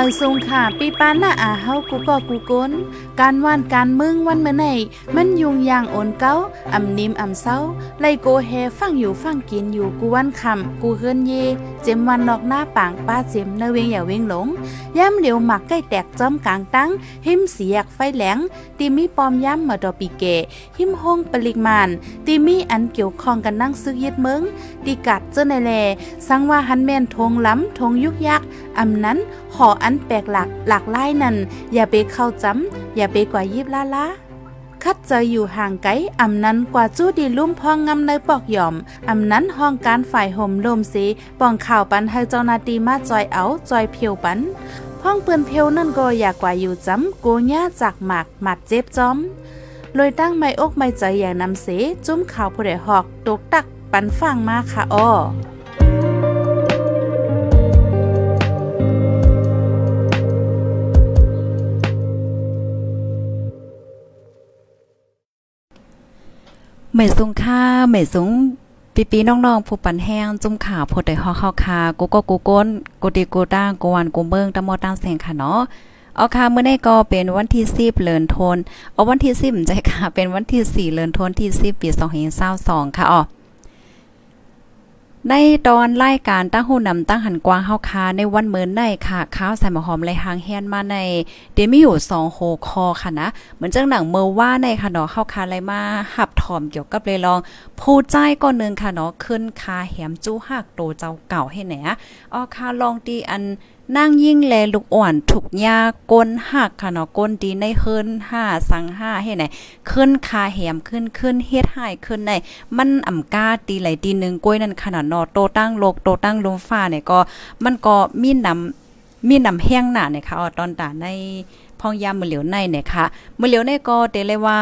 ไม่ทรงค่ะปีปานหน้าอาเฮากูก็กูก้นการว่านการมึงวันเมื่อไหนมันยุงยางโอนเก้าอ่ำนิมอ่ำเศร้าไลโกเฮฟังอยู่ฟังกินอยู่กูวันคำกูเฮิรนเย เจมวันนอกหน้าปางป้าเจมเนเวงอย่าเวงหลงย่ำเหลียวหมักใกล้แตกจอมกลางตั้ง หิมเสียกไฟแหลงตีมีปอมย่ำมาดอปีเก หิมห้องปริมานตีมีอันเกี่ยวข้องกันนั่งซึกยึดเมืองตีกัดเจ้าในแลสังว่าฮันแมนทงล้ำทงยุกยักอำนั้นหออันแปลกหลักหลากไล่นั่นอย่าไปเข้าจำอย่าไปกว่ายิบล่าล่าคัดเจออยู่ห่างไกลอำนั้นกว่าจู้ดีลุ่มพองงำในปอกหย่อมอำนั้นห้องการฝ่ายห่มลมสีป้องข่าวปันให้เจ้านาตีมาจอยเอาจอยเพียวปันห้องเปืนเพียวนั่นก็อยากกว่าอยู่จำโกญ่าจากหมากหมัดเจ็บจอมเลยตั้งไม่อกไม่ใจอย่างนำเส จุ้มข่าวผู้ใดหอกตกตักปันฟังมาค่ะอ้อ ไม่สูงค่าไม่สูงปีปีน้องๆผู้ปันแห้งจุ่มข่าวพดได้ฮอเข้าคากูก็กูก้นกูตีกูตั้งกูวันกูเบิ่งตะมอตั้งแสงค่ะเนาะเอาค่ะมื้อได้ก็เป็นวันที่10เลือนธันเอาวันที่10ใจค่ะเป็นวันที่4เลือนธันที่10ปี2022ค่ะอ๋อ ในตอนรายการตั้งหูนำตั้งหันกวางเฮาคาในวันเมินในค่ะข้าวใส่หมหอมไรหางแฮนมาในเดมีอยู่2โหคอค่ะนะ เหมือนจังหนังเมื่อว่าในค่ะเนาะเฮาคาไรมาหับถอมเกี่ยวกับเลยลอง ผู้ใจก็นึงค่ะเนาะขึ้นคาแหมจู้หักโตเจ้าเก่าให้แหนอ๋อค่ะลองตีอัน นั่งยิ่งแลลูกอ่อนถูกยาก้นหักค่ะเนาะก้นดีในเฮิรนห้าสังห้าให้ไหนขึ้นคาแหมขึ้นขึ้นเฮ็ดหายขึ้นในมันอ่ำกาตีไหลตีหนึ่งกล้วยนั่นขนาดนอโตตั้งโลกโตตั้งลมฟ้าเนี่ยก็มันก็มีนำมีนำแห้งหนาเนี่ยค่ะออตอนตาในพองยามมือเหลียวในเนี่ยค่ะมือเหลียวในก็เตเลยว่า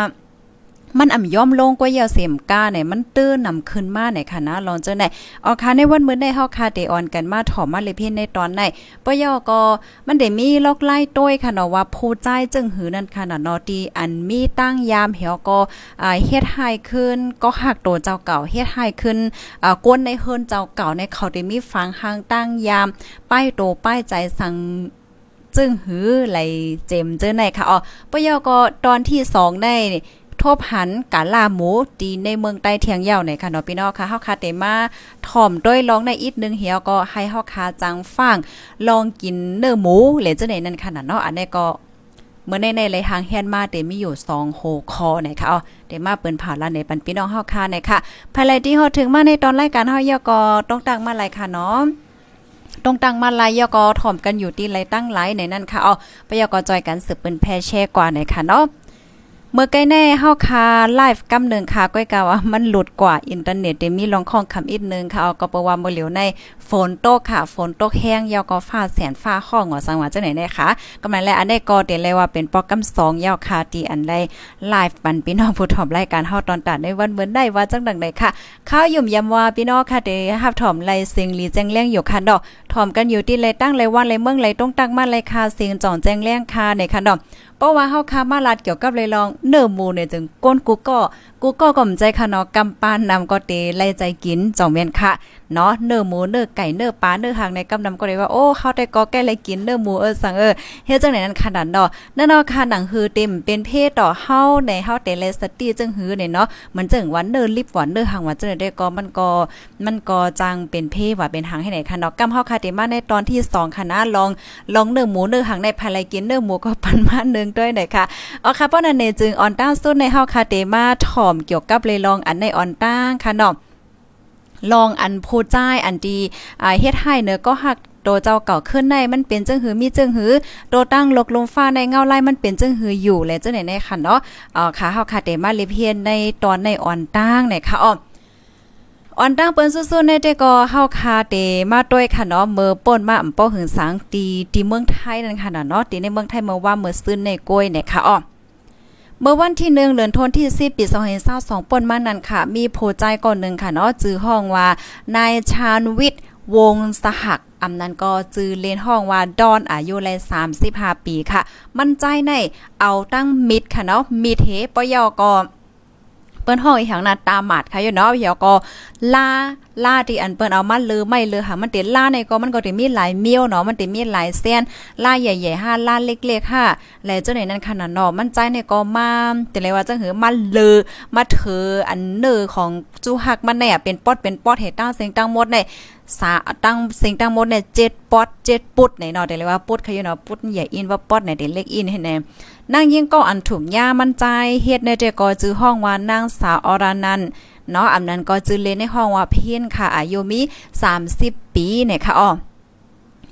มันอ่ำย่อมลงกว่าเยาเสียมก้าเนี่ยมันตื้อนำขึ้นมาในค่ะนะลองเจอไหนออค่ะในวันมื้อในเฮาคาเตออนกันมาถอมมาเลยเพียนในตอนไหนปยอก็มันได้มีลอกไล่ต้วยค่ะเนาะว่าผู้ใจจึงหือนั่นค่ะนะนอตีอันมีตั้งยามเหี่ยวก็อ่าเฮ็ดให้ขึ้นก็หักโตเจ้าเก่าเฮ็ดให้ขึ้นอ่ากวนในเฮิรนเจ้าเก่าในเขาได้มีฟังหางตั้งยามป้ายโตป้ายใจสั่งจึงหือไหลเจมเจอไหนค่ะอ๋อปยอก็ตอนที่2ได้ ทบหันกาลาหมูดีในเมืองใต้เทียงยาวในค่ะเนาะพี่น้องค่ะเฮาคาเตมาถ่อมด้วยลองในอีกนึงเหี่ยวก็ให้เฮาคาจังฟังลองกินเนื้อหมูเหลจังได๋นั่นค่ะเนาะอันนี้ก็เมื่อในในเลยหางแฮนมาเตมีอยู่2โหคอนะคะอ๋อเดมาเปิ้นผ่าละในปันพี่น้องเฮาคาในค่ะภายไลที่ฮอถึงมาในตอนรายการเฮายอก็ต้องตั้งมาหลายค่ะเนาะต้องตั้งมาลายยก็ถ่อมกันอยู่ที่ไรตั้งไลในนั่นค่ะอ๋อไปยก็จอยกันสืบเป็นแพรแช่กว่าในค่ะเนาะ เมื่อใกล้แน่เฮาคาไลฟ์กำหนึ่งค่ะก้อยกาว่ามันหลุดกว่าอินเทอร์เน็ตเดมีลองข้องคำอีกนึงค่ะเอาก็ปว่าบ่เหลียวในฝนตกค่ะฝนตกแห้งยาวก็ฟ้าแสนฟ้าห้องอสังว่าจังไหนแน่ค่ะกำลังแลอันได้ก็เดียวเลยว่าเป็นโปรแกรม2ยาวค่ะที่อันใดไลฟ์ปันพี่น้องผู้ถอมรายการเฮาตอนตัดในวันเมื้อได้ว่าจังดังใดค่ะข้าวยุ่มยำว่าพี่น้องค่ะเดฮับถอมไลเสียงลีแจ้งเลี้ยงอยู่ค่ะดอกถอมกันอยู่ที่เลยตั้งเลยวันเลยเมืองเลยต้องตั้งมาเลยค่ะเสียงจ่องแจ้งเลี้ยงค่ะในค่ะดอก เพราะว่าเฮาค้ามาลัดเกี่ยวกับเลยลองเนื้อหมูเนี่ยจึงก้นกูก็กูก็ก่อมใจค่ะเนาะกำปานนำก็เตไล่ใจกินจ่องเมียนค่ะเนาะเนื้อหมูเนื้อไก่เนื้อปลาเนื้อหางในกำนำก็เลยว่าโอ้เฮาได้ก็แก้เลยกินเนื้อหมูเออสั่งเออเฮ็ดจังไหนนั้นขนาดเนาะนั่นเนาะค่ะหนังฮือเต็มเป็นเพศต่อเฮาในเฮาเตเลสตี้จึงฮือเนี่ยเนาะมันจึงวันเนื้อลิบหวานเนื้อหางว่าจังได้ก็มันก็มันก็จังเป็นเพศว่าเป็นหางให้ไหนค่ะเนาะกำเฮาค่ะเตมาในตอนที่2ค่ะนะลองลองเนื้อหมูเนื้อหางในภายไลกินเนื้อหมูก็ปันมานึงด้วยหน่อยค่ะอ๋อค่ะป้อนันเนจึงออนต้าสุดในเฮาค่ะเตมาถอมเกี่ยวกับเลยลองอันในออนต้าค่ะเนาะลองอันผู้จ่ายอันดีอ่าเฮ็ดให้เนอก็หักโตเจ้าเก่าขึ้นในมันเป็นจังหือมีจังหือโตตั้งลกลมฟ้าในเงาไล่มันเป็นจังหืออยู่และจังไหนในค่ะเนาะอ่าค่ะเฮาค่ะเตมาเลเพียนในตอนในอ่อนตั้งเนี่ยค่ะอ๋ออ่อนตั้งเปิ้นสู้ๆในแต่ก็เฮาคาเตมาด้วยค่ะเนาะเมื่อป่นมาอำป้อหึงสังตีที่เมืองไทยนั่นค่ะเนาะตีในเมืองไทยเมื่อว่าเมื่อซื้อในกล้วยเนี่ยค่ะอ๋อ เมื่อวันที่หนึ่งเดือนธันที่10ปี2022ป่นมานั้นค่ะ มีโพใจก่อนหนึ่งค่ะเนาะจื้อห้องว่านายชาญวิทย์วงสหักอำนั้นก็จื้อเลนห้องว่าดอนอายุแล35 ปีค่ะ มั่นใจในเอาตั้งมิดค่ะเนาะมิดเฮปยอก็เปิ้นห้องอีหยังน่ะตาหมัดค่ะอยู่เนาะเหี่ยวก็ลา ล่าที่อันเปิ้นเอามาลือไม่ลือหามันเติล่าในก็มันก็ติมีหลายเมียวเนาะมันติมีหลายเส้นล่าใหญ่ๆ5ล่าเล็กๆ5แล้วเจ้าไหนนั้นขนาดเนาะมันใจในก็มาแต่เลยว่าจังหือมาลือมาเถออันเนอของจูฮักมันเนี่ยเป็นปอดเป็นปอดเฮ็ดตั้งเสียงตั้งหมดในสาตั้งสิ่งตั้งหมดเนี่ย7ปอด7ปุดไหนเนาะแต่เลยว่าปุดเขาอยู่เนาะปุดใหญ่อินว่าปอดไหนเด็เล็กอินให้แน่นางยิ่งก็อันถุงยามันใจเฮ็ดในเจก็จื้อห้องว่านางสาวอรนัน เนาะอำนั้นก็จื้อเลในห้องว่าเพี้ยนค่ะอายุมี30 ปีเนี่ยค่ะอ๋อ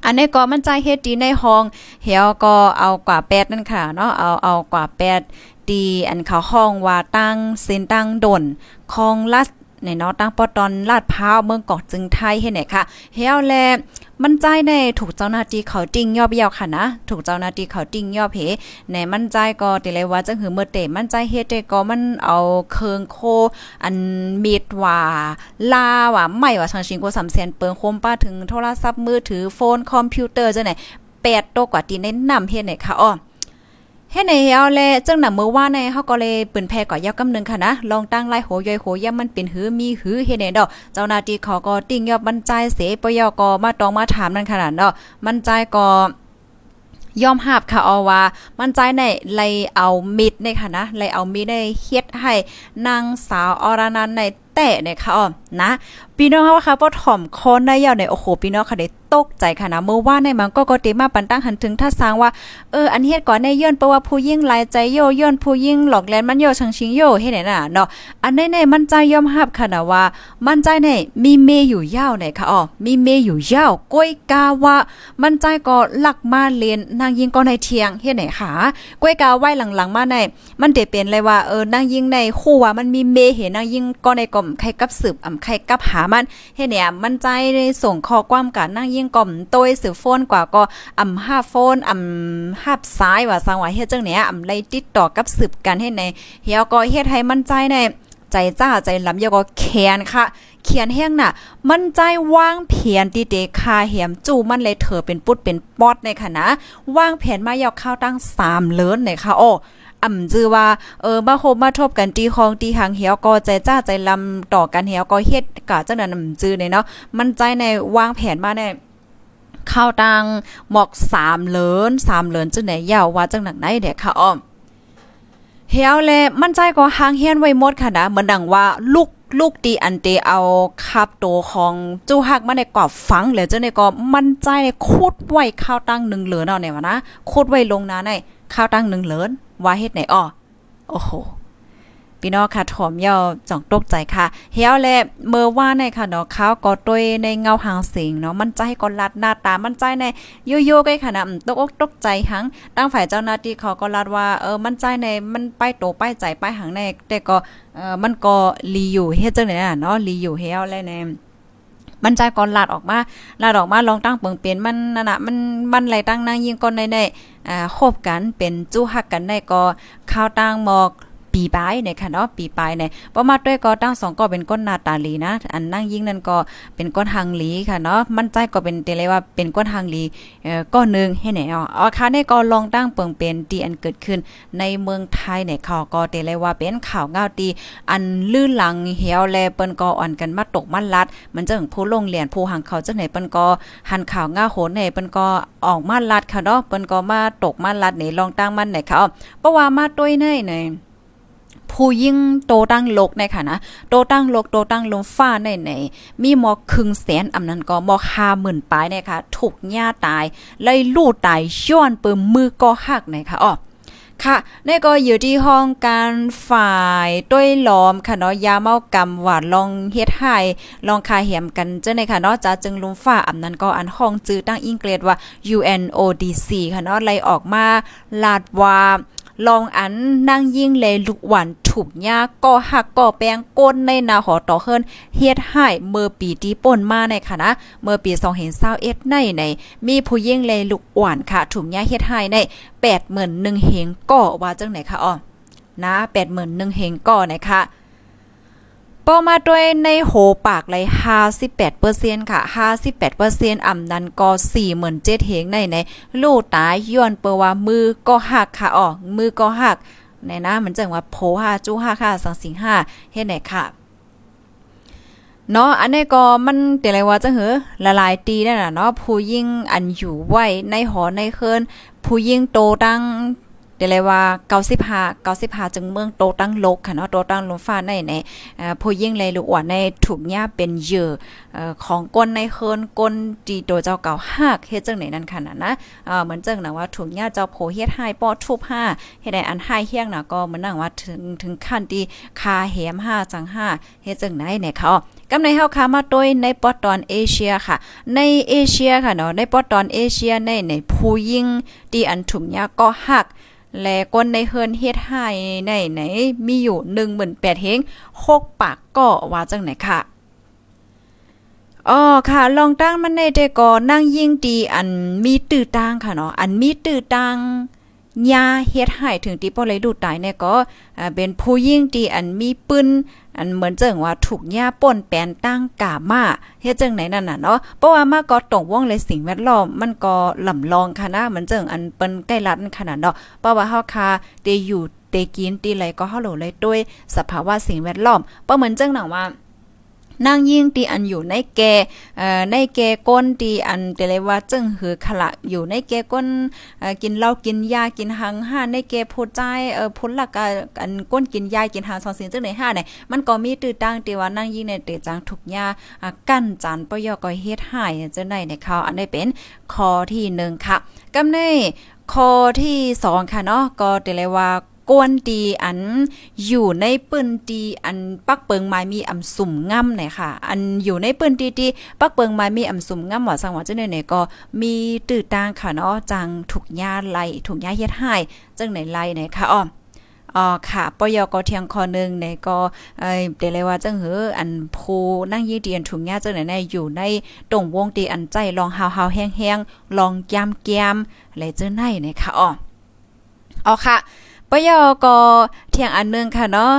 อันนี้ก็มันใจเฮ็ดดีในห้องเฮียก็เอากว่าแปดนั่นค่ะเนาะเอาเอากว่าแปดดีอันเขาห้องว่าตั้งเส้นตั้งดนคองลัด ในเนาะตั้งปอตอนลาดพร้าวเมืองเกาะจึงไทยเฮ็ดไหนค่ะเฮียแลมันใจในถูกเจ้าหน้าที่เขาติ้งยอบเยาวค่ะนะ ถูกเจ้าหน้าที่เขาติ้งยอบเพในมันใจก็ติเลยว่าจังหือเมื่อเตมันใจเฮ็ดก็มันเอาเคืองโค อันมีดว่าลาว่าไม่ว่าชังชิงกว่า3แสนเปิงโคมป้าถึงโทรศัพท์มือถือโฟนคอมพิวเตอร์จังไหน8โตกว่าตีแนะนำเฮ็ดไหนค่ะอ้อ เฮ็ดในเฮาแลจังนำเมื่อว่าในเฮาก็เลยปืนแพ้ก่อยาวกำนึงค่ะนะลองตั้งไล่โหยอยโหย่ามันเป็นหือมีหือเฮ็ดในดอกเจ้าหน้าที่เขาก็ติ้งยอบบรรจัยเสปยก็มาตองมาถามนั่นขนาดเนาะมันใจก็ยอมหาบค่ะเอาว่า มันใจในไลเอามิดในค่ะนะไลเอามิดได้เฮ็ดให้นางสาวอรนันในแต่เนี่ยค่ะอ๋อนะพี่น้องว่าค่ะพอถ่อมคอนได้ยาวในโอ้โหพี่น้องค่ะได้ ตกใจค่ะนะเมื่อว่าในมันก็ก็เตมาปันตั้งหันถึงถ้าสร้างว่าเอออันเฮ็ดก่อนในย้อนเพราะว่าผู้ยิ่งลายใจโยย้อนผู้ยิ่งหลอกแลนมันโยชังชิงโยเฮ็ดไหนน่ะเนาะอันในในมันใจยอมรับค่ะนะว่า มันใจในมีเมอยู่ยาวไหนค่ะอ๋อมีเมอยู่ยาวก้อยกาว่า มันใจก็ลักมาเรียนนางยิงก็ในเทียงเฮ็ดไหนค่ะก้อยกาไว้หลังๆมาในมันเตเป็นเลยว่าเออนางยิงในคู่ว่ามันมีเมเห็นนางยิงก็ในกลมใครกับสืบอ่ำใครกับหามันเฮ็ดเนี่ยมันใจในส่งข้อความกันนางยิงกลมโตยสือโฟนกว่าก็อ่ำห้าโฟนอ่ำห้าซ้ายว่าสังว่าเฮ็ดจังเนี้ยอ่ำไล่ติดต่อกับสืบกันให้ในเฮียก็เฮ็ดให้มั่นใจในใจจ้าใจลำยก็แคนค่ะเขียนแห้งน่ะ มันใจวางเพียนตีเดคาเหียมจูมันเลยเธอเป็นปุดเป็นปอดในค่ะนะวางแผนมายาวข้าวตั้งสามเลินในค่ะโอ้อ่ำจือว่าเออมาโฮมาทบกันตีคองตีหางเหี่ยวก็ใจจ้าใจลำต่อกันเหี่ยวก็เฮ็ดกะจังนั้นอ่ำจือในเนาะมันใจในวางแผนมาใน ข้าวตังหมอกสามเลินสามเลินจังไหนยาวว่าจังหนักไหนเด็กค่ะอ้อมเฮียวแลมั่นใจก็หางเฮียนไว้หมดค่ะนะเหมือนดังว่าลูกลูกตีอันเตเอาคับโตของจูฮักมาในกอบฟังแล้วเจ้าในก็มั่นใจในคูดไว้ข้าวตั้งหนึ่งเหลือนเอาเนี่ยวะนะคูดไว้ลงนาในข้าวตั้งหนึ่งเหลือนว่าเฮ็ดไหนอ้อโอ้โห พี่น้องค่ะถอมยาวจ่องตกใจค่ะเฮียวแลเมื่อว่าในค่ะเนาะข้าวก็ต้วในเงาหางสิงเนาะมันใจก็ลัดหน้าตามันใจในโยโย่กันค่ะนะตกอกตกใจหังตั้งฝ่ายเจ้าหน้าที่เขาก็ลัดว่าเออมันใจในมันไปโตไปใจไปหังในแต่ก็เออมันก็ลีอยู่เฮ็ดจังได๋เนาะลีอยู่เฮียวแลในมันใจก่อนลาดออกมาลาดออกมาลองตั้งเปิงเปลี่ยนมันนั่นน่ะมันมันไหลตั้งนางยิงก่อนในในอ่าคบกันเป็นจู้ฮักกันได้ก็ข้าวตั้งหมอก ปีปลายเนี่ยค่ะเนาะปีปลายเนี่ยพอมาด้วยก็ตั้งสองก็เป็นก้นนาตาลีนะ อันนั่งยิ่งนั่นก็เป็นก้นหังลีค่ะเนาะมั่นใจก็เป็นเตเลยว่าเป็นก้นหังลีเอ่อก้อนนึงให้ไหนอ๋อค่ะนี่ก็ลองตั้งเปิงเป็นตีอันเกิดขึ้น ในเมืองไทยเนี่ยเขาวก็เตเลยว่าเป็นข่าวเงาตีอันลื่นหลังเหี่ยวแลเปิ้นก็อ่อนกันมาตกมันลัด มันจะถึงผู้ลงเหรียญผู้หังเขาจังไหนเปิ้นก็หันข่าวเงาโหนเนี่ยเปิ้นก็ออกมาลัดค่ะเนาะเปิ้นก็มาตกมันลัดนี่ลองตั้งมันไหนเขาเพราะว่ามาด้วยเนยเนี่ย ผู้ยิ่งโตตั้งโลกในค่ะนะโตตั้งโลกโตตั้งลมฟ้าในไหนมีหมอครึ่งแสนอำนั้นก็หมอห้าหมื่นปลายในค่ะถูกหญ้าตายเลยลู่ตายย้อนเปิมมือก็หักในค่ะอ๋อค่ะนี่ก็อยู่ที่ห้องการฝ่ายด้วยล้อมค่ะเนาะยาเมากำหวาดลองเฮ็ดให้ลองคาเหียมกันเจ้าในค่ะเนาะจะจึงลุมฟ้าอำนั้นก็อันห้องจื้อตั้งอังกฤษว่า UNODC ค่ะเนาะไล่ออกมาลาดว่า ลองอันนั่งยิ่งเลยลุกหวันถูกยาก็หักก็แปงก้นในนาหอต่อเฮิรนเฮ็ดให้เมื่อปีที่ป่นมาในค่ะนะเมื่อปี2021ในในมีผู้ยิ่งเลยลุกหวานค่ะถูกยาเฮ็ดให้ใน81,000เฮงก็ว่าจังไหนคะอ๋อนะ81,000เฮงก็นะคะ ปอมาด้วยในโหปากเลย58%ค่ะ 58%อ่ำนั้นก็47,000เหงในในลูกตายย้อนเปว่ามือก็หักค่ะอ๋อมือก็หักในนะมันจังว่าโพห้าจู้ห้าค่ะสังสิงห้าเฮ็ดไหนค่ะเนาะอันนี้ก็มันแต่ไรว่าจะเหอละลายตีนั่นน่ะเนาะผู้ยิ่งอันอยู่ไว้ในหอในเคินผู้ยิ่งโตตั้ง เดี๋ยวเลยว่า95 95จึงเมืองโตตั้งโลกค่ะเนาะโตตั้งลมฟ้าในในเอ่อผู้ยิ่งเลยลูกอ่อนในถูกหญ้าเป็นเยื่อของก้นในเคินก้นตีโตเจ้าเก่าหักเฮ็ดจังไหนนั่นค่ะนะเหมือนจังนะว่าถูกหญ้าเจ้าโพเฮ็ดให้ป้อทุบห้าเฮ็ดได้อันให้เฮี้ยงน่ะก็เหมือนนั่งว่าถึงถึงขั้นที่คาแหมห้าจังห้าเฮ็ดจังไหนเนี่ยเขากำในเฮาคามาโดยในปอตอนเอเชียค่ะ ในเอเชียค่ะเนาะในปอตอนเอเชียในในผู้ยิ่งที่อันถุงหญ้าก็หัก และก้นในเฮินเฮ็ดให้ในไหนมีอยู่18,000เฮง6ปากก็ว่าจังไหนค่ะอ๋อค่ะ ลองตั้งมันในแต่ก็นั่งยิ่งดีอันมีตื้อตังค่ะเนาะอันมีตื้อตังยาเฮ็ดให้ถึงที่บ่เลยดูตายเนี่ยก็เป็นผู้ยิ่งดีอันมีปืน อันเหมือนเจิงว่าถูกหญ้าป่นแปนตั้งกามาเฮ็ดจังไหนนั่นน่ะเนาะเพราะว่ามาก็ตรงวงเลยสิ่งแวดล้อมมันก็ลำลองค่ะนะเหมือนเจิงอันเปิ้นใกล้รัดขนาดเนาะเพราะว่าเฮาคาเตอยู่เตกินตีไหลก็เฮาโหลเลยด้วยสภาวะสิ่งแวดล้อมเพราะเหมือนเจิงหนังว่า นางยิ่งตีอันอยู่ในแกเอ่อในแกก้นตีอันแต่เลยว่าจึงหือขละอยู่ในแกก้นอ่อกินเหล้ากินยากินหังห้าในแกพูดใจเอ่อพุนละกอันก้นกินยากินหังสองสิ่งจึงในห้าเนี่ยมันก็มีตื้อตั้งตีว่านางยิ่งในเตจังทุกยากั้นจันปยอก็เฮ็ดให้จังได๋ในเขาอันนี้เป็นข้อที่1ค่ะกำในข้อที่2ค่ะเนาะก็แต่เลยว่า กวนตีอันอยู่ในปืนตีอันปักเปิงไม้มีอำสุ่มง่ำเนี่ยค่ะ อันอยู่ในปืนตีที่ปักเปิงไม้มีอำสุ่มง่ำว่าสังว่าจังได๋เนี่ยก็มีตื้อตางค่ะเนาะจังถูกยาไล่ถูกยาเฮ็ดให้จังไหนไล่เนี่ยค่ะอ้ออ๋อค่ะปยกเทียงคอนึงในก็เอ่อเดเลยว่าจังหืออันภูนั่งยี่เดียนถุงยาจังไหนในอยู่ในตรงวงตีอันใจลองหาวๆแห้งๆลองยามแก้มอะไรจังไหนเนี่ยค่ะอ๋ออ๋อค่ะ ปยอก็เที่ยงอันนึงค่ะเนาะ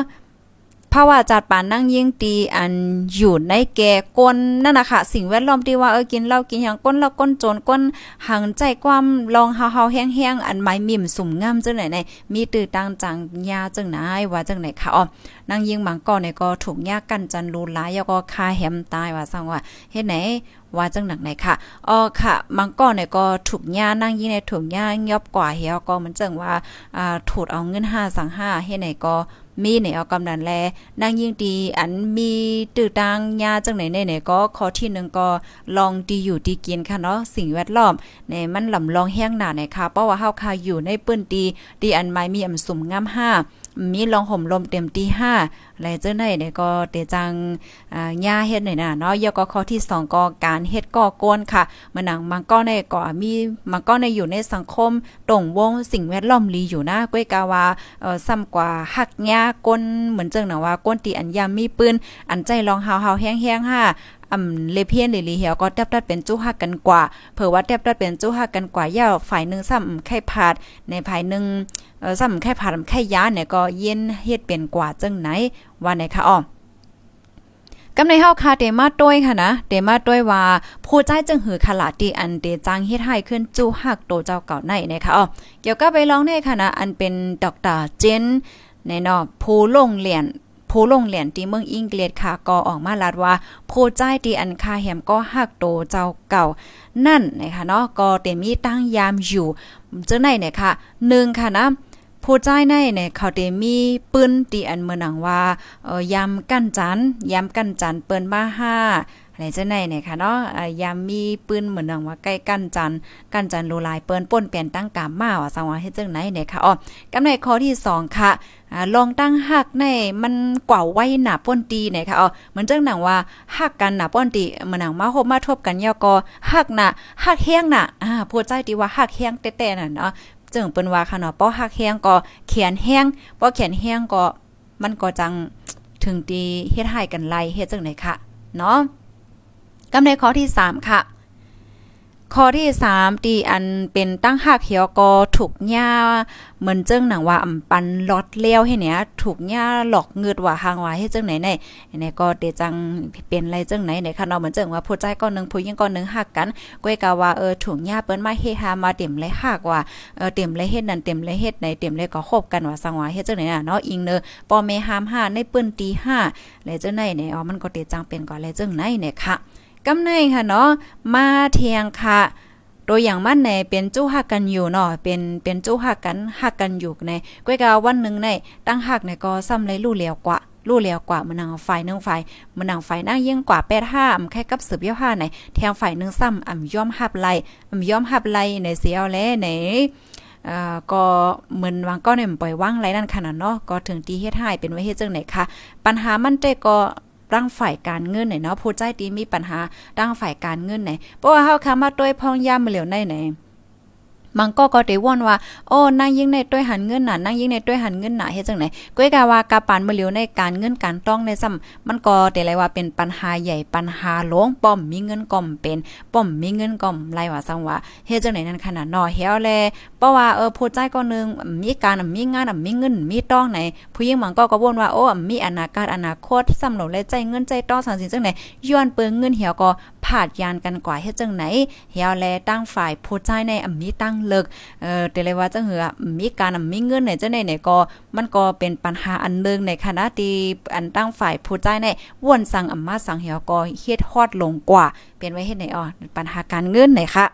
ภาวะจัดปานนั่งยิ่งตีอันอยู่ในแก่ก้นนั่นนะคะสิ่งแวดล้อมที่ว่าเออกินเหล้ากินหยังก้นแล้วก้นโจรก้นหังใจความลองเฮาๆแห้งๆอันไม้มิ่มสุ่มงามจังไหนในมีตื้อตังจังยาจังไหนว่าจังไหนค่ะอ๋อนั่งยิงบางก่อนเนี่ยก็ถูกยากันจันรูหลายแล้วก็คาแหมตายว่าซั่งว่าเฮ็ดไหนว่าจังหนักไหนค่ะอ๋อค่ะมังก้อนเนี่ยก็ถูกย่านั่งยี่ในถูกย่ายอบกว่าเฮียก็มันจังว่าอ่าถูดเอาเงิน5สัง5เฮ็ดไหนก็ มีในเอากำนันแลนางยิ่งดีอันมีตื้อตังยาจังไหนในไหนก็ข้อที่หนึ่งก็ลองดีอยู่ดีกินค่ะเนาะสิ่งแวดล้อมในมันลำลองแห้งหนาในค่ะเพราะว่าเฮาคาอยู่ในปื้นดีดีอันไม้มีอำสุ่มงาม5มีลองห่มลมเต็มตีห้าอะเจ้าไหนเนี่ยก็เตจังอ่าหญ้าเฮ็ดหน่อยนะเนาะยกข้อที่2ก็การเฮ็ดก่อกวนค่ะมันหนังมันก็ในก็มีมันก็ในอยู่ในสังคมตรงวงสิ่งแวดล้อมลีอยู่นะก้อยกาว่าเอ่อซ้ำกว่าหักหญ้าก้นเหมือนจังนะว่าก้นตีอันยามมีปืนอันใจลองหาวๆแห้งๆค่ะอำเลเพียนหรือลีเหียวก็แทบตัดเป็นจู้ฮักกันกว่าเผื่อว่าแทบตัดเป็นจู้ฮักกันกว่าย่าฝ่ายหนึ่งซ้ำไข่ผาดในภายหนึ่งเออซ้ำไข่ผาดไข่ยาเนี่ยก็เย็นเฮ็ดเป็นกว่าจังไหน ว่าไหนคะอ้อกำในเฮาคาเตมาต้วยค่ะนะเตมาต้วยว่าผู้ใจจึงหือขลาตีอันเตจังเฮ็ดให้ขึ้นจู้ฮักโตเจ้าเก่าในนะคะอ๋อเกี่ยวกับไปร้องในค่ะนะอันเป็นดอกตาเจนในนาะผู้ลงเหรียนผู้ลงเหรียญที่เมืองอังกฤษค่ะก็ออกมาลาดว่าผู้ใจที่อันคาแหมก็หักโตเจ้าเก่า นั่นนะคะเนาะก็เตมีตั้งยามอยู่เจ้าไหนเนี่ยค่ะ1ค่ะนะ ผู้ใจในเนี่ยเขาเตมีปืนตีอันเมือหนังว่าเออยำกั้นจันยำกั้นจันเปิ้นมาห้าอะไรจะไหนเนี่ยค่ะเนาะยามมีปืนเหมือนนังว่าใกล้กั้นจันกั้นจันโลลายเปิ้นป่นเปลี่ยนตั้งกามมาว่าสังว่าเฮ็ดจังไหนเนี่ยค่ะอ๋อกำในข้อที่ 2 ค่ะลองตั้งหักในมันกว่าไว้หนาป้นตีเนี่ยค่ะอ๋อเหมือนจังหนังว่าหักกันหนาป้นตีเหมือนหนังมาคบมาทบกันยอก็หักหนาหักแห้งน่ะอ่าพูดใจดีว่าหักแห้งแต้ๆน่ะเนาะ จึงเปิ้นว่าค่ะเนาะป้อหักแห้งก็เขียนแห้งป้อเขียนแห้งก็มันก็จังถึงตีเฮ็ดให้กันไล่เฮ็ดจังไหนค่ะเนาะกำในข้อที่ 3 ค่ะ ข้อที่3ตีอันเป็นตั้งหักเหี่ยวก็ถูกหญ้าเหมือนเจ้งหนังว่าอำปันลอดเลี้ยวให้เนี่ยถูกหญ้าหลอกเงืดว่าหางว่าให้เจ้งไหนไหนไหนก็เดจังเป็นไรเจ้งไหนไหนค่ะเนาะเหมือนเจ้งว่าผู้ใจก็นึงผู้หญิงก็นึงหักกันก้อยกะว่าเออถูกหญ้าเปิ้นมาเฮฮามาเต็มเลยหักว่าเออเต็มเลยเฮ็ดนั่นเต็มเลยเฮ็ดไหนเต็มเลยก็คบกันว่าสังว่าเฮ็ดจังไหนน่ะเนาะอิงเนอปอแม่หามห้าในเปิ้นตีห้าแล้วจังไหนเนี่ยอ๋อมันก็เดจังเป็นก็แล้วจังไหนเนี่ยค่ะ กำในค่ะเนาะมาเทียงค่ะตัวอย่างมันในเป็นจู้หักกันอยู่เนาะเป็นเป็นจู้หักกันหักกันอยู่ในก้อยกาวันหนึ่งในตั้งหักในก็ซ้ำเลยรู้แล้วกว่ารู้แล้วกว่ามันนางฝ่ายนึงฝ่ายมันนางฝ่ายนั่งยิ่งกว่าแปดห้าอำแค่กับสืบเยี่ยห้าในแทงฝ่ายนึงซ้ำอำย่อมหับไล่อำย่อมหับไลในเสียวแลในอ่าก็เหมือนวางก็เนี่ยปล่อยว่างไรนั่นขนาดเนาะก็ถึงตีเฮ็ดให้เป็นไว้เฮ็ดจังไหนคะปัญหามันเตก็ ร่างฝ่ายการเงินไหนเนาะผู้ใจดีมีปัญหาร่างฝ่ายการเงินไหนเพราะว่าเฮาคามาด้วยพองยามเหลียวในไหน มันก็ก็ได้ว่นว่าโอ้นางยิ่งในต้วยหันเงินหน่ะนางยิ่งในต้วยหันเงินหน่ะเฮ็ดจังไหนก้อยกาว่ากาปานมือเหลียวในการเงินการต้องในซ้ำมันก็ได้เลยว่าเป็นปัญหาใหญ่ปัญหาหลวงป้อมมีเงินก่อมเป็นป้อมมีเงินก่อมไรว่าซังว่าเฮ็ดจังไหนนั่นขนาดนอเฮียวแลเพราะว่าเออผู้ใจก็นึงมีการมีงานมีเงินมีต้องไหนผู้หญิงมันก็ก็ว่นว่าโอ้มีอนาคตอนาคตซ้ำหนูเลยใจเงินใจต้องสังสิจังไหนย้อนเปิงเงินเหี่ยวก็ ผาดยานกันกว่าเฮ็ดจังไหนเฮียวแลตั้งฝ่ายผู้ใจในอมีตั้งเลิกเอ่อแต่เลยว่าจังเหือมีการมีเงินไหนจังไหนเนี่ยก็มันก็เป็นปัญหาอันนึงในคณะที่อันตั้งฝ่ายผู้ใจในวนสั่งอำมาสั่งเหี่ยวก็เฮ็ดฮอดลงกว่า เป็นไว้เฮ็ดไหนอ๋อปัญหาการเงินไหนคะ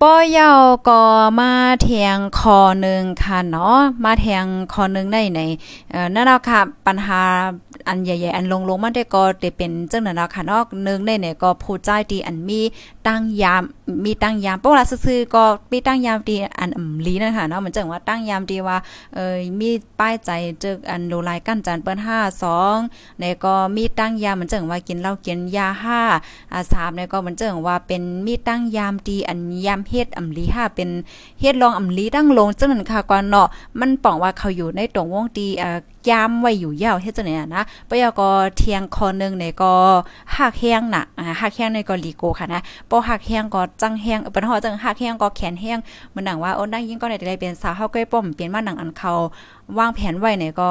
ป้อยาวก็มาเทียงคอหนึ่งค่ะเนาะมาเทียงคอหนึ่งได้ในเอ่อนั่นแหละค่ะปัญหาอันใหญ่ๆ อันลงๆมันได้ก็ได้เป็นจังนั้นนะค่ะเนาะนึงได้เนี่ยก็ผู้ใจดีอันมีตั้งยามมีตั้งยามเพราะว่าซื่อๆก็มีตั้งยามดีอันอำลีนั่นค่ะเนาะมันจังว่าตั้งยามดีว่าเอ่อมีป้ายใจจึกอันโลลายกั้นจันเปิ้น5 2เนี่ยก็มีตั้งยามมันจังว่ากินเหล้ากินยา5อ่า3เนี่ยก็มันจังว่าเป็นมีตั้งยามดีอันยามเฮ็ดอำลี5เป็นเฮ็ดรองอำลีตั้งลงจังนั้นค่ะก่อนเนาะมันป้องว่าเขาอยู่ในตรงวงดีอ่า ยามไว้อยู่ยาวเฮ็ดจังได๋นะปยก็เทียงคอนึงเนี่ยก็หักแห้งน่ะอ่าหักแห้งในก็ลีโกค่ะนะบ่หักแห้งก็จังแห้งเปิ้นฮอจังหักแห้งก็แขนแห้งมันหนังว่าโอ้นั่งยิ่งก็ได้เป็นสาวเฮาก้อยป้อมเปลี่ยนมาหนังอันเขาวางแผนไว้เนี่ยก็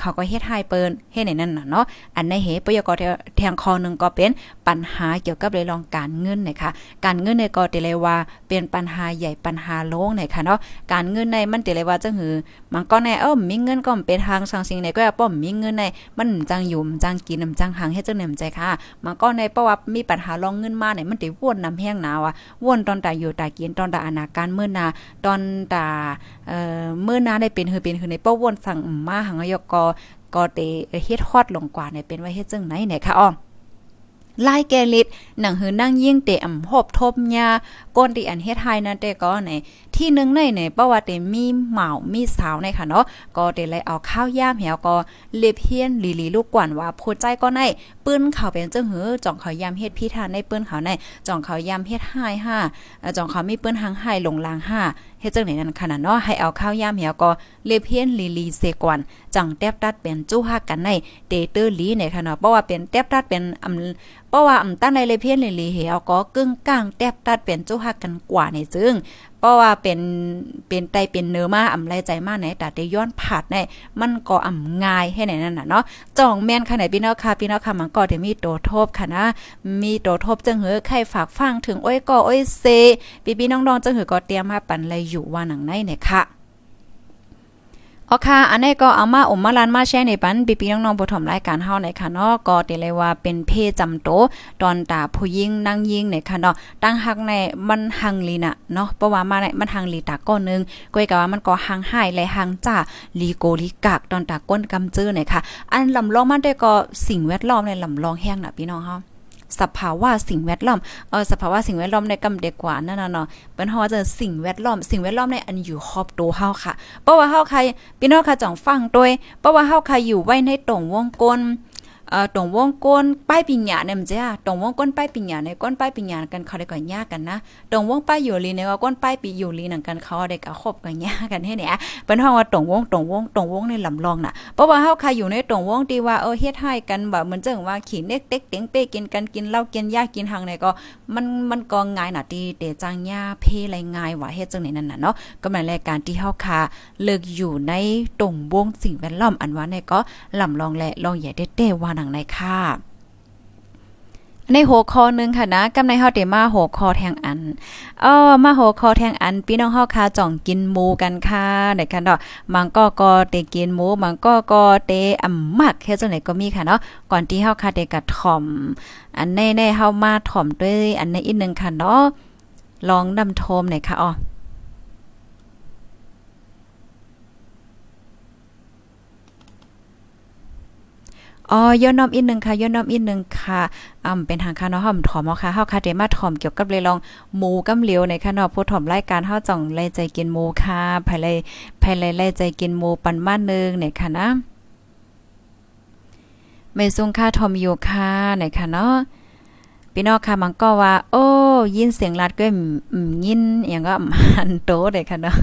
เขาก็เฮ็ดให้เปิ้นเฮ็ดในนั้นน่ะเนาะอันในเหปยกแทงคอนึงก็เป็นปัญหาเกี่ยวกับเรื่องการเงินนะคะการเงินในก็ติเลยว่าเป็นปัญหาใหญ่ปัญหาโลงนะคะเนาะการเงินในมันติเลยว่าจังหือมันก็ในเอ้อมีเงินก็เป็นทางสังสิ่งในก็ป้อมมีเงินในมันจังอยู่จังกินจังหางเฮ็ดจังแหนมใจค่ะมันก็ในเพราะว่ามีปัญหารองเงินมาเนี่ยมันติวนนำแห้งหนาวอะวนตอนตาอยู่ตากินตอนตาอนาการมื้อนาตอนตาเอ่อมื้อนาได้เป็นหือเป็นหือในป้อวนสั่งมาหังยกก็ ก็เตเฮ็ดฮอดลงกว่าเนี่ยเป็นไว้เฮ็ดจังไหนเนี่ยค่ะอ้อลายแกลิดหนังหือนั่งยิ่งเตอำหบทบยาก้นที่อันเฮ็ดไทยนั่นแต่ก็ในที่นึงในในเพราะว่าเตมีเหมามีสาวในค่ะเนาะก็เตเลยเอาข้าวย่ามเหี่ยวก็เล็บเฮียนลีลีลูกกวนว่าโพใจก็ในปื้นเขาเป็นเจังหือจ่องเขาย่ามเฮ็ดพิธานในปื้นเขาในจ่องเขาย่ามเฮ็ดห้ห้าจ่องเขามีปื้นหางห้ลงลางห้าเฮ็ดจังไหนนั่นขนาดเนาะให้เอาข้าวย่ามเหี่ยวก็เล็บเฮียนลีลีเสกวนจังแตบตัดเป็นจู้ฮักกันในเตเตอร์ลีในค่ะเนาะเพราะว่าเป็นแตบตัดเป็นอำเพราะว่าอำตั้งในเลเพียนลีลีเหี่ยวก็กึ่งกลางแตบตัดเป็นจู้ฮักกันกว่าในซึ่งเพราะว่าเป็นเป็นไตเป็นเนื้อมาอ่ำไรใจมากไหนแต่ได้ย้อนผาดในมันก็อ่ำง่ายให้ไหนนั่นน่ะเนาะจ่องแม่นค่ะไหนพี่น้องค่ะพี่น้องค่ะมันก็จะมีโตทบค่ะนะมีโตทบจังเหอใครฝากฟังถึงอ้อยก็อ้อยเซพี่พี่น้องๆจังเหอก็เตรียมมาปั่นเลยอยู่ว่าหนังในเนี่ยค่ะ อ๋อค่ะ อันนี้ก็เอามาอมมาลานมาแชร์ในปันปีปีน้องๆผู้ถมรายการเฮาในค่ะเนาะก็เตเลยว่าเป็นเพจำโตตอนตาผู้ยิงนั่งยิงในค่ะเนาะตั้งหักในมันหังลีน่ะเนาะเพราะว่ามาในมันหังลีตาก้อนนึงก้อยก็ว่ามันก็หังหายและหังจ้าลีโกลีกากตอนตาก้นกำจื้อในค่ะ อันลำลองมันได้ก็สิ่งแวดล้อมในลำลองแห้งน่ะพี่น้องเฮา สภาวะสิ่งแวดล้อมเออสภาวะสิ่งแวดล้อมในกำเด็กกว่านั่นน่ะเนาะเป็นฮอจะสิ่งแวดล้อม สิ่งแวดล้อมในอันอยู่ครอบตัวเฮาค่ะเพราะว่าเฮาใครพี่น้องค่ะจ่องฟังด้วยเพราะว่าเฮาใครอยู่ไว้ในตรงวงกลม เอ่อตรงวงก้นป้ายปิญญาเนี่ยมันจะตรงวงก้นป้ายปิญญาในก้นป้ายปิญญากันเขาได้ก่อนยากกันนะตรงวงป้ายอยู่ลีในก็ก้นป้ายปีอยู่ลีหนังกันเขาได้ก็คบกันยากกันให้เนี่ยเป็นห้องว่าตรงวงตรงวงตรงวงในลำลองน่ะเพราะว่าเฮาใครอยู่ในตรงวงที่ว่าเออเฮ็ดให้กันแบบเหมือนจังว่าขี้เน็กเต็กเต็งเป้กินกันกินเหล้ากินยากินหังในก็มันมันก็ง่ายน่ะที่เตจังยาเพไรง่ายว่าเฮ็ดจังไหนนั่นน่ะเนาะก็หมายรายการที่เฮาคาเลิกอยู่ในตรงวงสิ่งแวดล้อมอันว่าในก็ลำลองและลองใหญ่เต้ๆว่าหนังในค่ะในหัวข้อนึงค่ะนะกำในเฮาได้มาหัวข้อแทงอันเออมาหัวข้อแทงอันพี่น้องเฮาค่ะจ่องกินหมูกันค่ะได้ค่ะเนาะมังก็ก็เตกินหมูมังก็ก็เตอำมักแค่จังไหนก็มีค่ะเนาะก่อนที่เฮาค่ะได้กระถ่อม อันแน่ๆเฮามาถ่อมด้วยอันในอีกนึงค่ะเนาะลองนำโทมหน่อยค่ะอ๋อ อ๋อย่อนน้อมอีกนึงค่ะย่อนน้อมอีกนึงค่ะอ่าเป็นทางค่ะเนาะหอมถอมเนาะค่ะเฮาค่ะได้มาถอมเกี่ยวกับเลยลองหมูกำเหลียวในค่ะเนาะผู้ถอมรายการเฮาจ่องไล่ใจกินหมูค่ะภายไลภายไลไล่ใจกินหมูปันมานึงเนี่ยค่ะนะไม่ซุงค่าทอมอยู่ค่ะไหนค่ะเนาะพี่น้องค่ะมันก็ว่า โอ้ ยินเสียงลัดก็อืมยินอย่างก็หันโตเลยค่ะเนาะ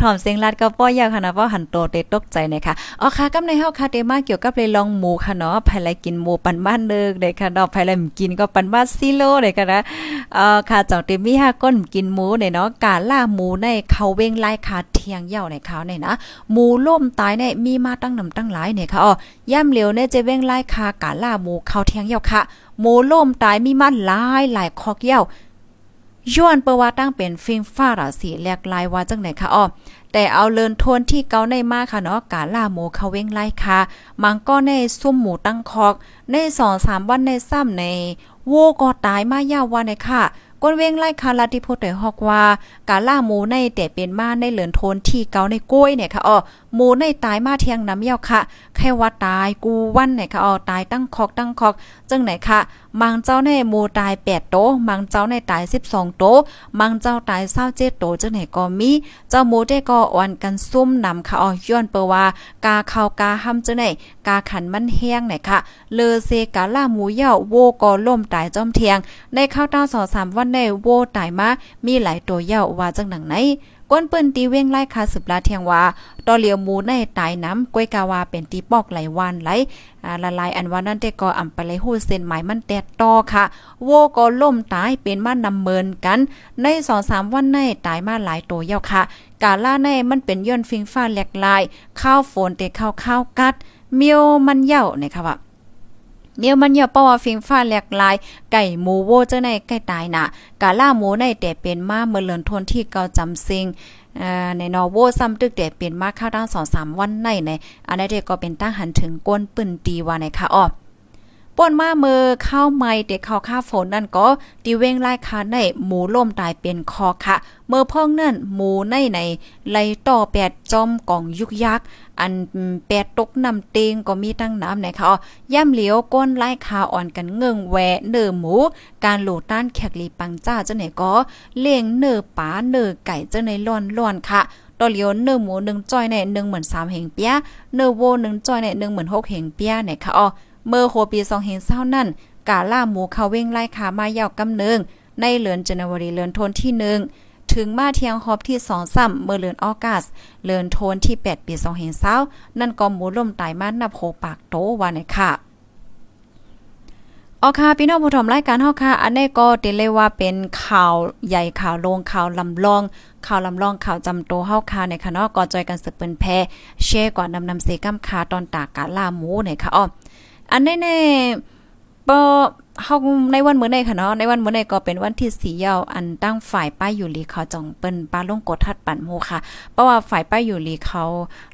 ถอมเสียงลัดก็ป้อยาวค่ะนะเพราหันโตเตตกใจนะคะอ๋อค่ะกำในเฮาค่ะเตมาเกี่ยวกับเลยลองหมูค่ะเนาะภายไลกินหมูปันบ้านเด้อเด้ค่ะเนาะภายไลกินก็ปันบ้านซิโลเด้ค่ะนะเอ่อค่ะจังเตมีห้าก้นกินหมูเนี่ยเนาะกาล่าหมูในเขาเว้งไล่ขาเทียงเหย่าในเขาเนี่ยนะหมูล่มตายเนี่ยมีมาตั้งนำตั้งหลายเนี่ยค่ะอ๋อย่ำเหลียวเนี่ยจะเว้งไล่คากาล่าหมูเขาเทียงเหย่าค่ะหมูล่มตายมีมันหลายหลายคอกเหย่า ย้อนเปว่าตั้งเป็นฟิงฟ้าราสีแหลกลายว่าจังไหนคะอ้อแต่เอาเลินทวนที่เกาในมาค่ะเนาะกาล่าหมูเขาเว้งไล่ค่ะ มังก็ในซุ่มหมูตั้งคอก ในสองสามวันในซ้ำในโวก็ตายมายาววันในค่ะก้นเว้งไล่คาลาที่พูดแต่ฮอกว่ากาล่าหมูในแต่เป็นมาในเหลือนโทนที่เกาในกล้วยเนี่ยค่ะอ๋อหมูในตายมาเทียงน้ำเย้าค่ะ แค่ว่าตายกูวันเนี่ยค่ะอ๋อตายตั้งคอกตั้งคอกจังไหนค่ะ มังเจ้าในหมูตาย8โตมังเจ้าในตาย12โตมังเจ้าตาย27โตจังไหนก็มีเจ้าหมูได้ก็อ่อนกันซุ่มนำค่ะอ๋อย้อนเปว่ากาเข้ากาห้ำจังไหนกาขันมันแห้งเนี่ยค่ะเลอเซกาล่าหมูเย้าโวก็ล่มตายจอมเทียงในข้าวตา2-3วันในโวตายมามีหลายตัวเย้าว่าจังหนังไหน ก้นเปิ้นตีเว้งไล่คาสืบลาเทียงว่าตอเหลียวหมูในตายน้ำก้วยกาวาเป็นตีปอกไหลวานไหลละลายอันว่านั่นแต่ก็อำไปเลยฮู้เส้นหมายมันแตกต่อค่ะ โวก็ล่มตายเป็นมานำเมินกัน ใน 2-3 วันในตายมาหลายตัวเย้าค่ะ กาล่าในมันเป็นย้อนฟิงฟ้าแหลกลาย ข้าวฝนเตข้าวข้าวกัด เมียวมันเย้านะคะว่า เมียวมันเยาปว่าฟิงฟ้าแหลกลาย ไก่หมูโวเจ้าในไก่ตายน่ะ กาล่าหมูในแต่เป็นมาเมื่อเลือนทนที่เกาจำซิงในนอโวซ้ำตึกแต่เป็นมาข้าวตั้งสองสามวันในในอันนี้กก็เป็นตั้งหันถึงก้นปืนตีว่าในค่ะอ้อ ป่นมาเมือข้าวไม้เด็กข้าวข้าฝนนั่นก็ตีเว้งไล่คาในหมูล่มตายเป็นคอค่ะ เมื่อพ่องนั่นหมูในในไล่ต่อแปดจอมกล่องยุกยักอันแปดตกน้ำเตงก็มีตั้งน้ำนะคะย่ำเหลียวก้นไล่คาอ่อนกันเงิงแหวเนื้อหมู การโหลต้านแขกลีปังจ้าเจ้าไหนก็เลี้ยงเนื้อป๋าเนื้อไก่เจ้าในล้อนล้อนค่ะตอเลียวเนื้อหมูหนึ่งจ้อยในหนึ่งเหมือนสามเหงเปียเนื้อโวหนึ่งจ้อยในหนึ่งเหมือนหกเหงเปียเนี่ยค่ะอ๋อ เมื่อโคปีสองเหงเศร้านั่น กาล่าหมูเขาเว้งไล่คามายาวกำเนิง ในเหลือนจันวรีเลือนทนที่หนึ่งถึงมาเทียงฮอบที่สองซ้ำเมื่อเลือนออกัสเลือนโทนที่ 8 ปี2เห็นเศร้านั่นก็หมูล่มตายมานับโหปากโตว่าในค่ะออค่ะพี่น้องผู้ชมรายการเฮาค่ะ อันนี้ก็ติเลยว่าเป็นข่าวใหญ่ข่าวลงข่าวลำลอง ข่าวลำลองข่าวจำโตเฮาค่ะในค่ะเนาะก็จอยกันสืบเปิ้นแพแชร์ก่อนนำนำเสกำคาตอนตากกาลาหมูในค่ะอ้อ อันนี้แน่ปอเฮาในวันมื้อในค่ะเนาะในวันมื้อในก็เป็นวันที่สียาวอันตั้งฝ่ายป้ายอยู่ลีเขาจองเปิ้นป้าลงกดทัดปันโมค่ะ เพราะว่าฝ่ายป้ายอยู่ลีเขา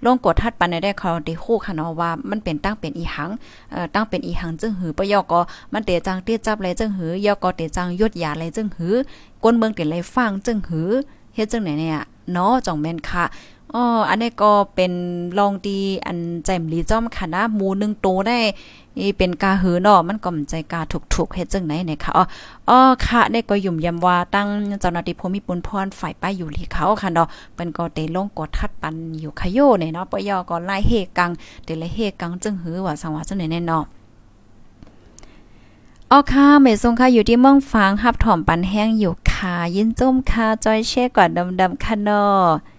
ลงกดทัดปันได้เขาได้คู่ค่ะเนาะว่ามันเป็นตั้งเป็นอีหังเอ่อตั้งเป็นอีหังจึงหือปยอก็มันเตจังเตี้ยจับเลยจึงหือยอก็เตจังยดยาเลยจึงหือกวนเมืองเตเลยฟังจึงหือเฮ็ดจังไหนเนี่ยเนาะจ่องแม่นค่ะ อ๋ออันนี้ก็เป็นลองดีอันแจ่มลีจ้อมค่ะนะหมูนึงโตได้นี่เป็นกาหือเนาะมันก็มใจกาถูกๆเฮ็ดจังไหนเนี่ยค่ะอ๋ออค่ะได้ก็ยุ่มยำว่าตั้งเจ้าหน้าที่ภูมิปุนพรฝ่ายป้ายอยู่ที่เขาค่ะเนาะเปิ้นก็เตลงกดทัดปันอยู่ขยโยเนี่ยเนาะปยอก็ไล่เฮกังเตเลยเฮกังจึงหือว่าสังว่าจังไหนแน่เนาะอ๋อค่ะเมซงค่ะอยู่ที่เมืองฟางฮับถ่อมปันแห้งอยู่ค่ะยินจมค่ะจอยเช่กว่าดำๆค่ะเนาะ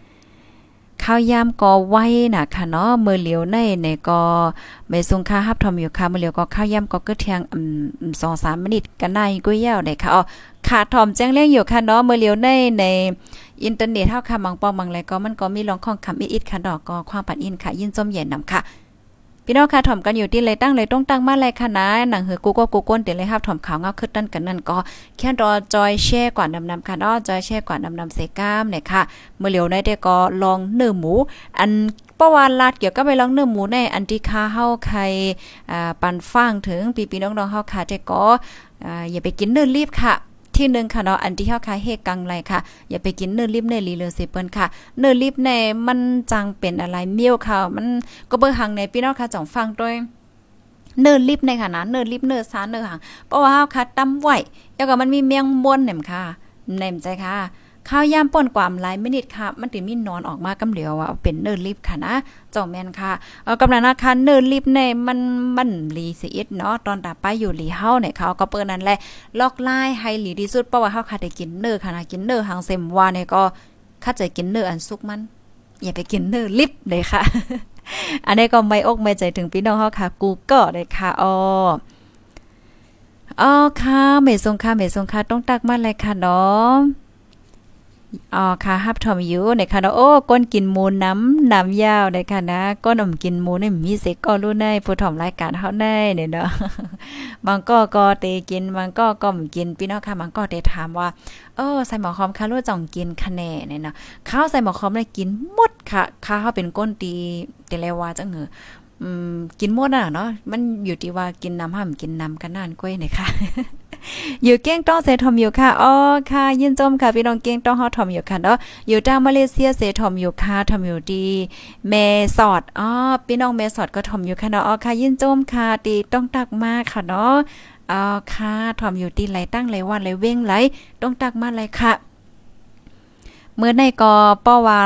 ข้าวยามก็ไว้น่ะค่ะเนาะมือเหลียวในในก็ไม่ทรงค่าฮับทอมอยู่ค่ะมือเหลียวก็ข้าวยามก็กึเทียงอืม2 3มินิกันในกุ้ยยาวได้ค่ะอ๋อขาทอมแจ้งเรื่องอยู่ค่ะเนาะมือเหลียวในในอินเทอร์เน็ตเท่าค่ะบางปองบางไรก็มันก็มีลองข้องคำอิดๆค่ะดอกก็ความปัดอินค่ะ ยินจมเย็นนำค่ะ พี่น้องค่ะถ่อมกันอยู่ที่เลยตั้งเลยต้องตั้งมาเลยค่ะนะหนังเหือกูก็กูก้นเดี๋ยวเลยครับถ่อมขาวเงาขึ้นนั่นกันนั่นก็แค่รอจอยแช่กว่านำนำค่ะอ้อจอยแช่กว่านำนำเซก้ามเนี่ยค่ะเมื่อเหลียวได้ได้ก็ลองเนื้อหมู อันประวัติลาดเกี่ยวกับไปลองเนื้อหมูในอันที่ค่าเฮาใครอ่ปันฟังถึงปีปีน้องๆเฮาค่ะแต่ก็อ่าอย่าไปกินเนื้อรีบค่ะ ที่หนึ่งค่ะเนาะอันที่เฮาคายเฮกังไรค่ะ อย่าไปกินเนื้อลิบเนื้อลีเลอเซเปิ้นค่ะ เนื้อลิบในมันจังเป็นอะไรเมี่ยวค่ะ มันก็เบิ่งหังในพี่น้องค่ะจ่องฟังด้วยเนื้อลิบในค่ะนะเนื้อลิบเนื้อซาเนื้อหางเพราะว่าเฮาค่ะตำไหวแล้วก็มันมีเมียงม่วนเนี่ยค่ะแหนมใจค่ะ ข้าวยามป่นกวามหลายมินิทค่ะ มันถึงมีนอนออกมากำเหลียวว่าเป็นเนิร์ลิฟค่ะนะเจ้าแม่นค่ะเอากำลังนะคะเนิร์ลิฟในมันมันลีสิอิดเนาะตอนตาไปอยู่ลีเฮาเนี่ยเขาก็เปิ้นนั่นแหละลอกไล่ให้หลีที่สุดเพราะว่าเฮาค่ะได้กินเนื้อค่ะนะกินเนื้อหางเซมว่าเนี่ยก็ข้าจะกินเนื้ออันสุกมันอย่าไปกินเนื้อลิฟเลยค่ะ อันนี้ก็ไม่อกไม่ใจถึงพี่น้องเฮาค่ะ กูก็ได้ค่ะอ๋ออ๋อค่ะเมซงค่ะเมซงค่ะต้องตักมาเลยค่ะเนาะ อ๋อค่ะฮับทอมอยู่ในค่ะโอ้ก้นกินมูน้ำน้ำยาวในค่ะนะก้นอมกินมูนี่มีเสก็รู้ในผู้ถอมรายการเฮาในเนี่ยเนาะบางก็ก็เตกินบางก็ก็มกินพี่น้องค่ะบางก็เตถามว่าเออใส่หมอคอมค่ะรู้จ่องกินคะแนนเนี่ยเนาะข้าวใส่หมอคอมได้กินหมดค่ะข้าวเป็นก้นตีแต่แล้วว่าจังเหออืมกินหมดอะเนาะมันอยู่ที่ว่ากินน้ำห้ามกินน้ำกันนานก้อยเนี่ยค่ะ อยู่เก้งต้องเสถมอยู่ค่ะอ๋อค่ะ ยินจมค่ะพี่น้องเก้งต้องเฮาทอมอยู่ค่ะเนาะอยู่ทางมาเลเซียเสถมอยู่ค่ะทอมอยู่ดีเมสอดอ๋อพี่น้องเมสอดก็ทอมอยู่ค่ะเนาะอ๋อค่ะ ยินจมค่ะตีต้องตักมากค่ะเนาะอ๋อค่ะทอมอยู่ดีไหลตั้งไหลวันไหลเว้งไหลต้องตักมาไหลค่ะ เมื่อในก็ป้อว่า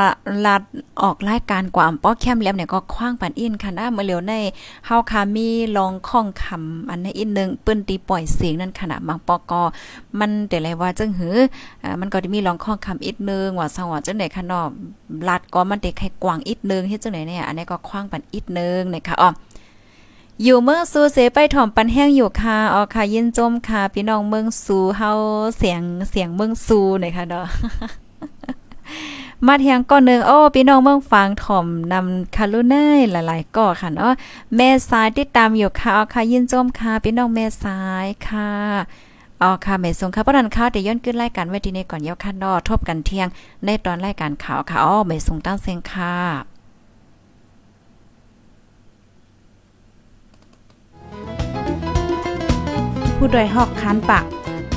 ลัดออกรายการกว่าป้อแคมเลียมเนี่ยก็คว้างปันอินค่ะนะเมื่อเหลียวในเฮาคามีลองข้องคำอันในอีกนึงปื้นตีปล่อยเสียงนั่นขณะบางปอกอมันแต่ไรว่าจังหืออ่ามันก็มีลองข้องคำอีกนึงว่าสว่าจังได๋ค่ะเนาะลัดก็มันเด็กให้กว้างอีกนึงเฮ็ดจังได๋เนี่ยอันนี้ก็คว้างปันอีกนึงนะคะอ๋ออยู่เมืองซูเสไปถ่อมปันแห้งอยู่ค่ะอ๋อค่ะยินจมค่ะพี่น้องเมืองซูเฮาเสียงเสียงเมืองซูหน่อยค่ะเนาะ มาเทียงก้อนหนึ่งโอ้พี่น้องเมืองฟังถ่อมนำคารุเน่หลายๆก่อค่ะเนาะแม่สายติดตามอยู่ค่ะค่ะยินจมค่ะพี่น้องแม่สายค่ะอ๋อค่ะแม่สงค่ะประดันค่ะเดี๋ยวย้อนขึ้นรายการไว้ที่นี่ก่อนเยาค่ะนอทบกันเที่ยง ในตอนรายการข่าวค่ะอ๋อแม่สงตั้งเสียงค่ะผู้ดยหอกคานปาก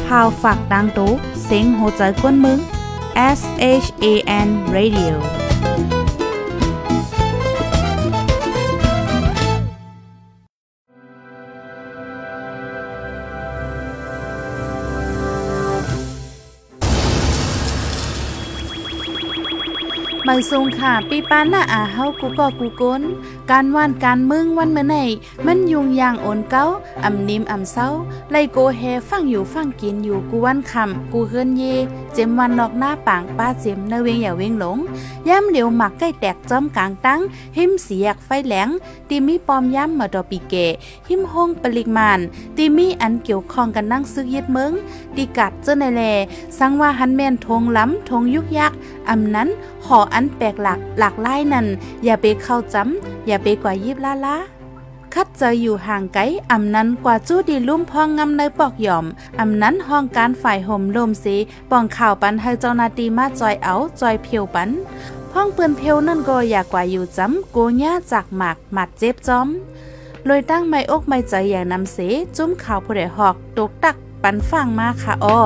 พาวฝากดังตู้เซ็งโหใจกวนมึง S H A N Radio ไม่ทรงค่ะปีปานหน้าอาเฮาการว่านการมึงวันเมื่อไหนมันยุงยางโอนเก้าอ่ำนิมอ่ำเศร้าไลโกเฮฟังอยู่ฟังกินอยู่กูวันคำกูเฮือนเย เจมวันนอกหน้าปางป้าเจมเนเวงอย่าเวงหลงย่ำเหลียวหมักใกล้แตกจอมกลางตั้ง หิมเสียกไฟแหลงตีมีปอมย่ำมาดอปีเก หิมห้องปริมานตีมีอันเกี่ยวข้องกันนั่งซึกยึดเมืองตีกัดเจ้าในแลสังว่าหันแม่นทงล้ำทงยุกยักอำนั้นหออันแปลกหลักหลากหลายนั่นอย่าไปเข้าจำอย่าาไปกว่ายิบลาลาคัดเจออยู่ห่างไกลอำนั้นกว่าจู้ดีลุ่มพองงำในปอกหย่อมอำนั้นห้องการฝ่ายห่มลมสีป้องข่าวปันให้เจ้านาตีมาจอยเอาจอยเพียวปันห้องเปืนเพลวนั่นก็อยากกว่าอยู่จ้ำโกญ่าจากหมากหมัดเจ็บจอมลอยตั้งไม่อกไม่ใจอย่างนำเสจุ้มข่าวผู้ใดหอกตกตักปันฟังมาค่ะอ้อ